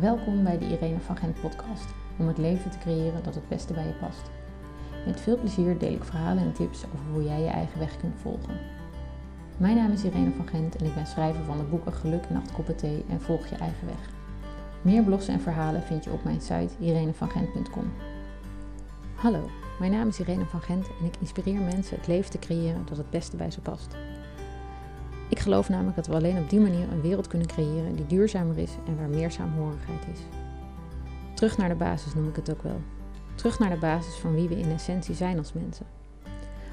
Welkom bij de Irene van Gent podcast, om het leven te creëren dat het beste bij je past. Met veel plezier deel ik verhalen en tips over hoe jij je eigen weg kunt volgen. Mijn naam is Irene van Gent en ik ben schrijver van de boeken Geluk en Acht Koppen Thee en Volg je eigen weg. Meer blogs en verhalen vind je op mijn site irenevangent.com. Hallo, mijn naam is Irene van Gent en ik inspireer mensen het leven te creëren dat het beste bij ze past. Ik geloof namelijk dat we alleen op die manier een wereld kunnen creëren die duurzamer is en waar meer saamhorigheid is. Terug naar de basis noem ik het ook wel. Terug naar de basis van wie we in essentie zijn als mensen.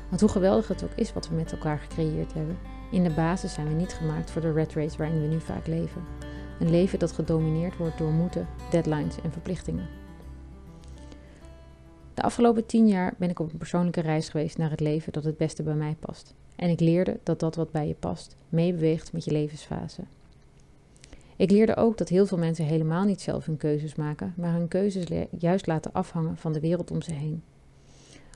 Want hoe geweldig het ook is wat we met elkaar gecreëerd hebben, in de basis zijn we niet gemaakt voor de red race waarin we nu vaak leven. Een leven dat gedomineerd wordt door moeten, deadlines en verplichtingen. De afgelopen tien jaar ben ik op een persoonlijke reis geweest naar het leven dat het beste bij mij past. En ik leerde dat dat wat bij je past meebeweegt met je levensfase. Ik leerde ook dat heel veel mensen helemaal niet zelf hun keuzes maken, maar hun keuzes juist laten afhangen van de wereld om ze heen.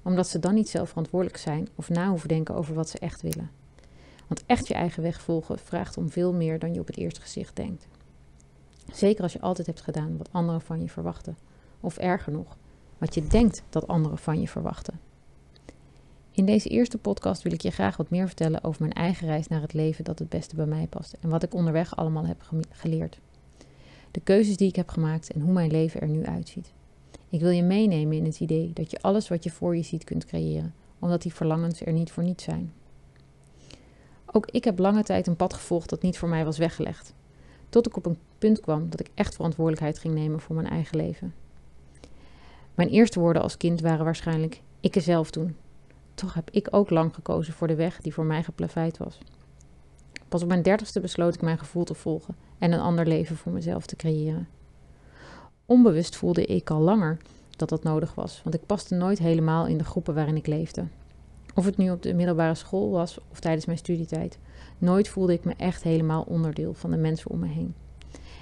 Omdat ze dan niet zelf verantwoordelijk zijn of na hoeven denken over wat ze echt willen. Want echt je eigen weg volgen vraagt om veel meer dan je op het eerste gezicht denkt. Zeker als je altijd hebt gedaan wat anderen van je verwachten. Of erger nog, wat je denkt dat anderen van je verwachten. In deze eerste podcast wil ik je graag wat meer vertellen over mijn eigen reis naar het leven dat het beste bij mij past en wat ik onderweg allemaal heb geleerd. De keuzes die ik heb gemaakt en hoe mijn leven er nu uitziet. Ik wil je meenemen in het idee dat je alles wat je voor je ziet kunt creëren, omdat die verlangens er niet voor niets zijn. Ook ik heb lange tijd een pad gevolgd dat niet voor mij was weggelegd, tot ik op een punt kwam dat ik echt verantwoordelijkheid ging nemen voor mijn eigen leven. Mijn eerste woorden als kind waren waarschijnlijk: ik er zelf doen, toch heb ik ook lang gekozen voor de weg die voor mij geplaveid was. Pas op mijn dertigste besloot ik mijn gevoel te volgen en een ander leven voor mezelf te creëren. Onbewust voelde ik al langer dat dat nodig was, want ik paste nooit helemaal in de groepen waarin ik leefde. Of het nu op de middelbare school was of tijdens mijn studietijd, nooit voelde ik me echt helemaal onderdeel van de mensen om me heen.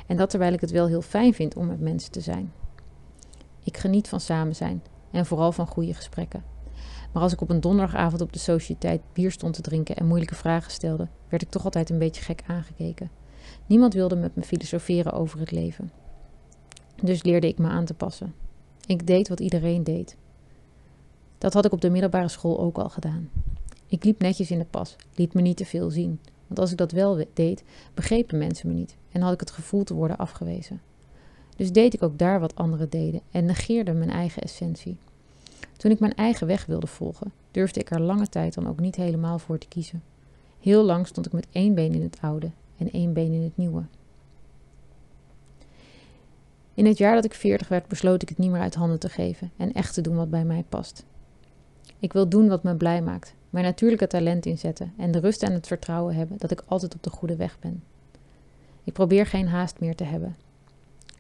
En dat terwijl ik het wel heel fijn vind om met mensen te zijn. Ik geniet van samen zijn en vooral van goede gesprekken. Maar als ik op een donderdagavond op de sociëteit bier stond te drinken en moeilijke vragen stelde, werd ik toch altijd een beetje gek aangekeken. Niemand wilde met me filosoferen over het leven. Dus leerde ik me aan te passen. Ik deed wat iedereen deed. Dat had ik op de middelbare school ook al gedaan. Ik liep netjes in de pas, liet me niet te veel zien. Want als ik dat wel deed, begrepen mensen me niet en had ik het gevoel te worden afgewezen. Dus deed ik ook daar wat anderen deden en negeerde mijn eigen essentie. Toen ik mijn eigen weg wilde volgen, durfde ik er lange tijd dan ook niet helemaal voor te kiezen. Heel lang stond ik met één been in het oude en één been in het nieuwe. In het jaar dat ik veertig werd, besloot ik het niet meer uit handen te geven en echt te doen wat bij mij past. Ik wil doen wat me blij maakt, mijn natuurlijke talent inzetten en de rust en het vertrouwen hebben dat ik altijd op de goede weg ben. Ik probeer geen haast meer te hebben.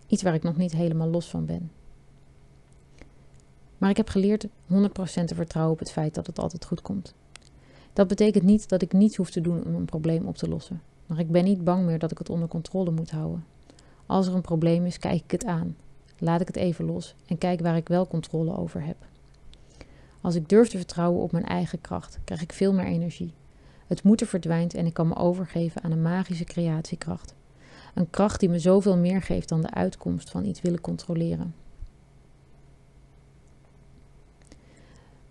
Iets waar ik nog niet helemaal los van ben. Maar ik heb geleerd 100% te vertrouwen op het feit dat het altijd goed komt. Dat betekent niet dat ik niets hoef te doen om een probleem op te lossen. Maar ik ben niet bang meer dat ik het onder controle moet houden. Als er een probleem is, kijk ik het aan. Laat ik het even los en kijk waar ik wel controle over heb. Als ik durf te vertrouwen op mijn eigen kracht, krijg ik veel meer energie. Het moeten verdwijnt en ik kan me overgeven aan een magische creatiekracht. Een kracht die me zoveel meer geeft dan de uitkomst van iets willen controleren.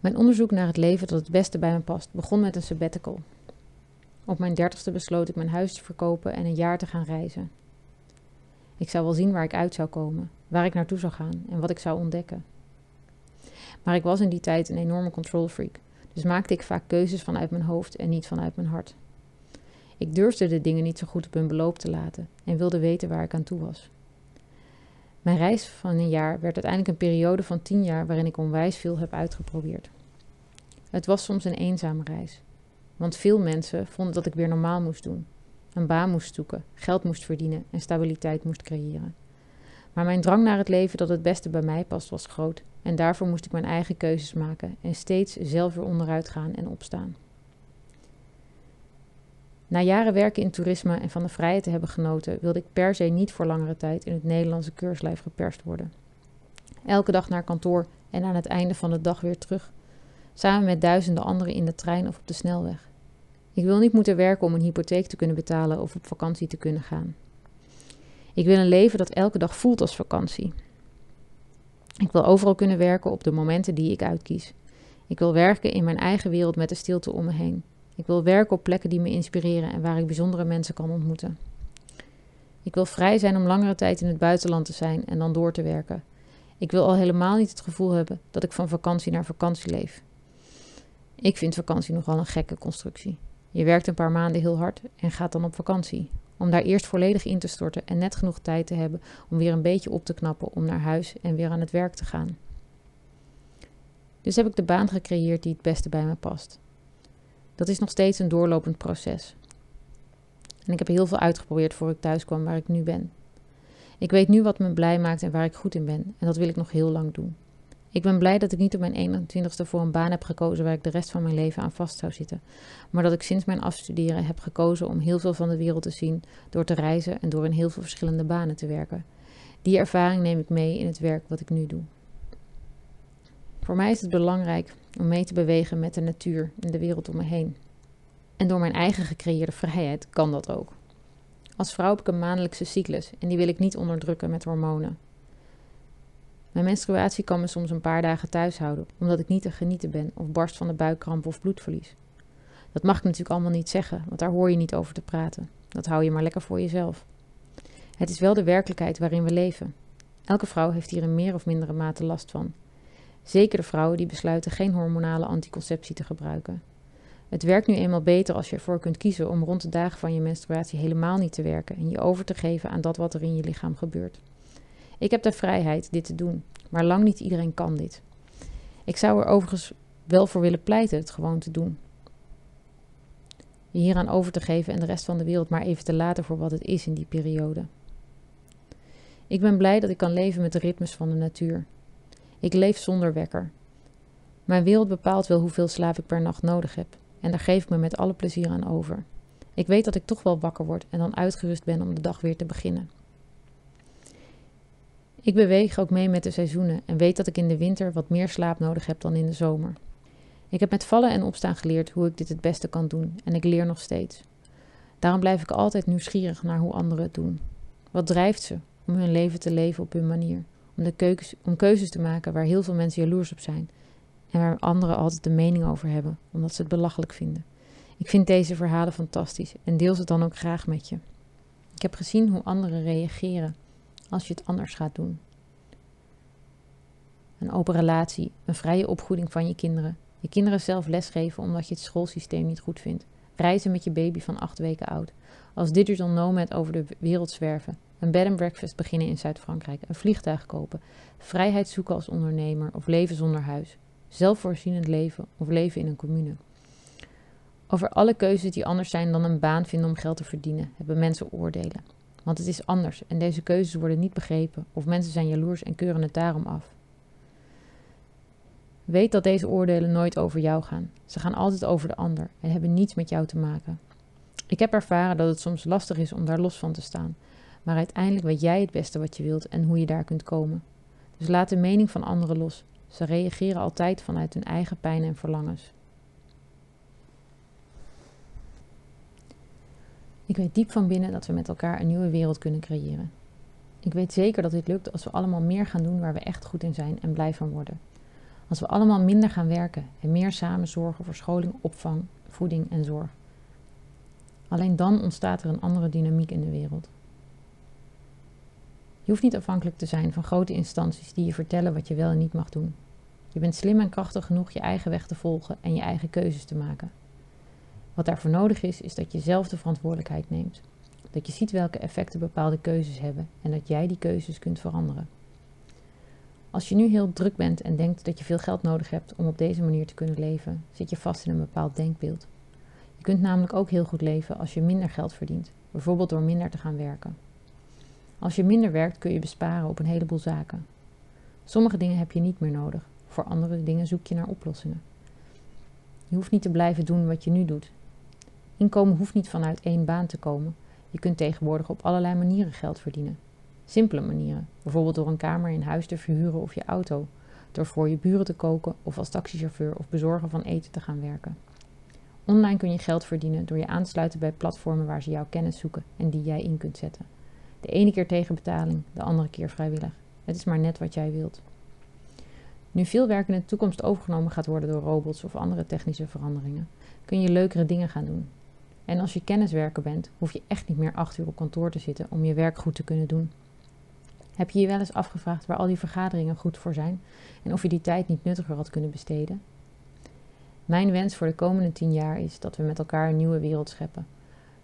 Mijn onderzoek naar het leven dat het beste bij me past begon met een sabbatical. Op mijn dertigste besloot ik mijn huis te verkopen en een jaar te gaan reizen. Ik zou wel zien waar ik uit zou komen, waar ik naartoe zou gaan en wat ik zou ontdekken. Maar ik was in die tijd een enorme control freak, dus maakte ik vaak keuzes vanuit mijn hoofd en niet vanuit mijn hart. Ik durfde de dingen niet zo goed op hun beloop te laten en wilde weten waar ik aan toe was. Mijn reis van een jaar werd uiteindelijk een periode van tien jaar waarin ik onwijs veel heb uitgeprobeerd. Het was soms een eenzame reis, want veel mensen vonden dat ik weer normaal moest doen. Een baan moest zoeken, geld moest verdienen en stabiliteit moest creëren. Maar mijn drang naar het leven dat het beste bij mij past was groot en daarvoor moest ik mijn eigen keuzes maken en steeds zelf weer onderuit gaan en opstaan. Na jaren werken in toerisme en van de vrijheid te hebben genoten, wilde ik per se niet voor langere tijd in het Nederlandse keurslijf geperst worden. Elke dag naar kantoor en aan het einde van de dag weer terug, samen met duizenden anderen in de trein of op de snelweg. Ik wil niet moeten werken om een hypotheek te kunnen betalen of op vakantie te kunnen gaan. Ik wil een leven dat elke dag voelt als vakantie. Ik wil overal kunnen werken op de momenten die ik uitkies. Ik wil werken in mijn eigen wereld met de stilte om me heen. Ik wil werken op plekken die me inspireren en waar ik bijzondere mensen kan ontmoeten. Ik wil vrij zijn om langere tijd in het buitenland te zijn en dan door te werken. Ik wil al helemaal niet het gevoel hebben dat ik van vakantie naar vakantie leef. Ik vind vakantie nogal een gekke constructie. Je werkt een paar maanden heel hard en gaat dan op vakantie. Om daar eerst volledig in te storten en net genoeg tijd te hebben om weer een beetje op te knappen om naar huis en weer aan het werk te gaan. Dus heb ik de baan gecreëerd die het beste bij me past. Dat is nog steeds een doorlopend proces. En ik heb heel veel uitgeprobeerd voor ik thuis kwam waar ik nu ben. Ik weet nu wat me blij maakt en waar ik goed in ben, en dat wil ik nog heel lang doen. Ik ben blij dat ik niet op mijn 21ste voor een baan heb gekozen waar ik de rest van mijn leven aan vast zou zitten, maar dat ik sinds mijn afstuderen heb gekozen om heel veel van de wereld te zien door te reizen en door in heel veel verschillende banen te werken. Die ervaring neem ik mee in het werk wat ik nu doe. Voor mij is het belangrijk om mee te bewegen met de natuur en de wereld om me heen. En door mijn eigen gecreëerde vrijheid kan dat ook. Als vrouw heb ik een maandelijkse cyclus en die wil ik niet onderdrukken met hormonen. Mijn menstruatie kan me soms een paar dagen thuis houden, omdat ik niet te genieten ben of barst van de buikkramp of bloedverlies. Dat mag ik natuurlijk allemaal niet zeggen, want daar hoor je niet over te praten. Dat hou je maar lekker voor jezelf. Het is wel de werkelijkheid waarin we leven. Elke vrouw heeft hier in meer of mindere mate last van. Zeker de vrouwen die besluiten geen hormonale anticonceptie te gebruiken. Het werkt nu eenmaal beter als je ervoor kunt kiezen om rond de dagen van je menstruatie helemaal niet te werken en je over te geven aan dat wat er in je lichaam gebeurt. Ik heb de vrijheid dit te doen, maar lang niet iedereen kan dit. Ik zou er overigens wel voor willen pleiten het gewoon te doen. Je hieraan over te geven en de rest van de wereld maar even te laten voor wat het is in die periode. Ik ben blij dat ik kan leven met de ritmes van de natuur. Ik leef zonder wekker. Mijn wereld bepaalt wel hoeveel slaap ik per nacht nodig heb, en daar geef ik me met alle plezier aan over. Ik weet dat ik toch wel wakker word en dan uitgerust ben om de dag weer te beginnen. Ik beweeg ook mee met de seizoenen en weet dat ik in de winter wat meer slaap nodig heb dan in de zomer. Ik heb met vallen en opstaan geleerd hoe ik dit het beste kan doen en ik leer nog steeds. Daarom blijf ik altijd nieuwsgierig naar hoe anderen het doen. Wat drijft ze om hun leven te leven op hun manier? Om, de keuzes, om keuzes te maken waar heel veel mensen jaloers op zijn en waar anderen altijd de mening over hebben, omdat ze het belachelijk vinden. Ik vind deze verhalen fantastisch en deel ze dan ook graag met je. Ik heb gezien hoe anderen reageren als je het anders gaat doen. Een open relatie, een vrije opvoeding van je kinderen, je kinderen zelf lesgeven omdat je het schoolsysteem niet goed vindt, reizen met je baby van acht weken oud, als digital nomad over de wereld zwerven, een bed and breakfast beginnen in Zuid-Frankrijk, een vliegtuig kopen, vrijheid zoeken als ondernemer of leven zonder huis, zelfvoorzienend leven of leven in een commune. Over alle keuzes die anders zijn dan een baan vinden om geld te verdienen, hebben mensen oordelen. Want het is anders en deze keuzes worden niet begrepen of mensen zijn jaloers en keuren het daarom af. Weet dat deze oordelen nooit over jou gaan. Ze gaan altijd over de ander en hebben niets met jou te maken. Ik heb ervaren dat het soms lastig is om daar los van te staan, maar uiteindelijk weet jij het beste wat je wilt en hoe je daar kunt komen. Dus laat de mening van anderen los. Ze reageren altijd vanuit hun eigen pijn en verlangens. Ik weet diep van binnen dat we met elkaar een nieuwe wereld kunnen creëren. Ik weet zeker dat dit lukt als we allemaal meer gaan doen waar we echt goed in zijn en blij van worden. Als we allemaal minder gaan werken en meer samen zorgen voor scholing, opvang, voeding en zorg. Alleen dan ontstaat er een andere dynamiek in de wereld. Je hoeft niet afhankelijk te zijn van grote instanties die je vertellen wat je wel en niet mag doen. Je bent slim en krachtig genoeg je eigen weg te volgen en je eigen keuzes te maken. Wat daarvoor nodig is, is dat je zelf de verantwoordelijkheid neemt. Dat je ziet welke effecten bepaalde keuzes hebben en dat jij die keuzes kunt veranderen. Als je nu heel druk bent en denkt dat je veel geld nodig hebt om op deze manier te kunnen leven, zit je vast in een bepaald denkbeeld. Je kunt namelijk ook heel goed leven als je minder geld verdient, bijvoorbeeld door minder te gaan werken. Als je minder werkt kun je besparen op een heleboel zaken. Sommige dingen heb je niet meer nodig, voor andere dingen zoek je naar oplossingen. Je hoeft niet te blijven doen wat je nu doet. Inkomen hoeft niet vanuit één baan te komen. Je kunt tegenwoordig op allerlei manieren geld verdienen. Simpele manieren, bijvoorbeeld door een kamer in huis te verhuren of je auto, door voor je buren te koken of als taxichauffeur of bezorger van eten te gaan werken. Online kun je geld verdienen door je aansluiten bij platformen waar ze jouw kennis zoeken en die jij in kunt zetten. De ene keer tegen betaling, de andere keer vrijwillig. Het is maar net wat jij wilt. Nu veel werk in de toekomst overgenomen gaat worden door robots of andere technische veranderingen, kun je leukere dingen gaan doen. En als je kenniswerker bent, hoef je echt niet meer acht uur op kantoor te zitten om je werk goed te kunnen doen. Heb je je wel eens afgevraagd waar al die vergaderingen goed voor zijn en of je die tijd niet nuttiger had kunnen besteden? Mijn wens voor de komende tien jaar is dat we met elkaar een nieuwe wereld scheppen.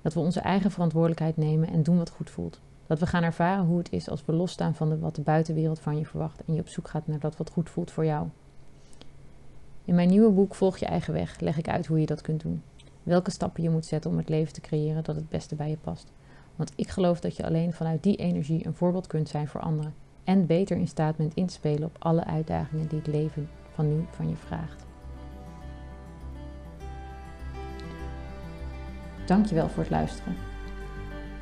Dat we onze eigen verantwoordelijkheid nemen en doen wat goed voelt. Dat we gaan ervaren hoe het is als we losstaan van wat de buitenwereld van je verwacht en je op zoek gaat naar dat wat goed voelt voor jou. In mijn nieuwe boek Volg je eigen weg leg ik uit hoe je dat kunt doen. Welke stappen je moet zetten om het leven te creëren dat het beste bij je past. Want ik geloof dat je alleen vanuit die energie een voorbeeld kunt zijn voor anderen. En beter in staat bent in te spelen op alle uitdagingen die het leven van nu van je vraagt. Dankjewel voor het luisteren.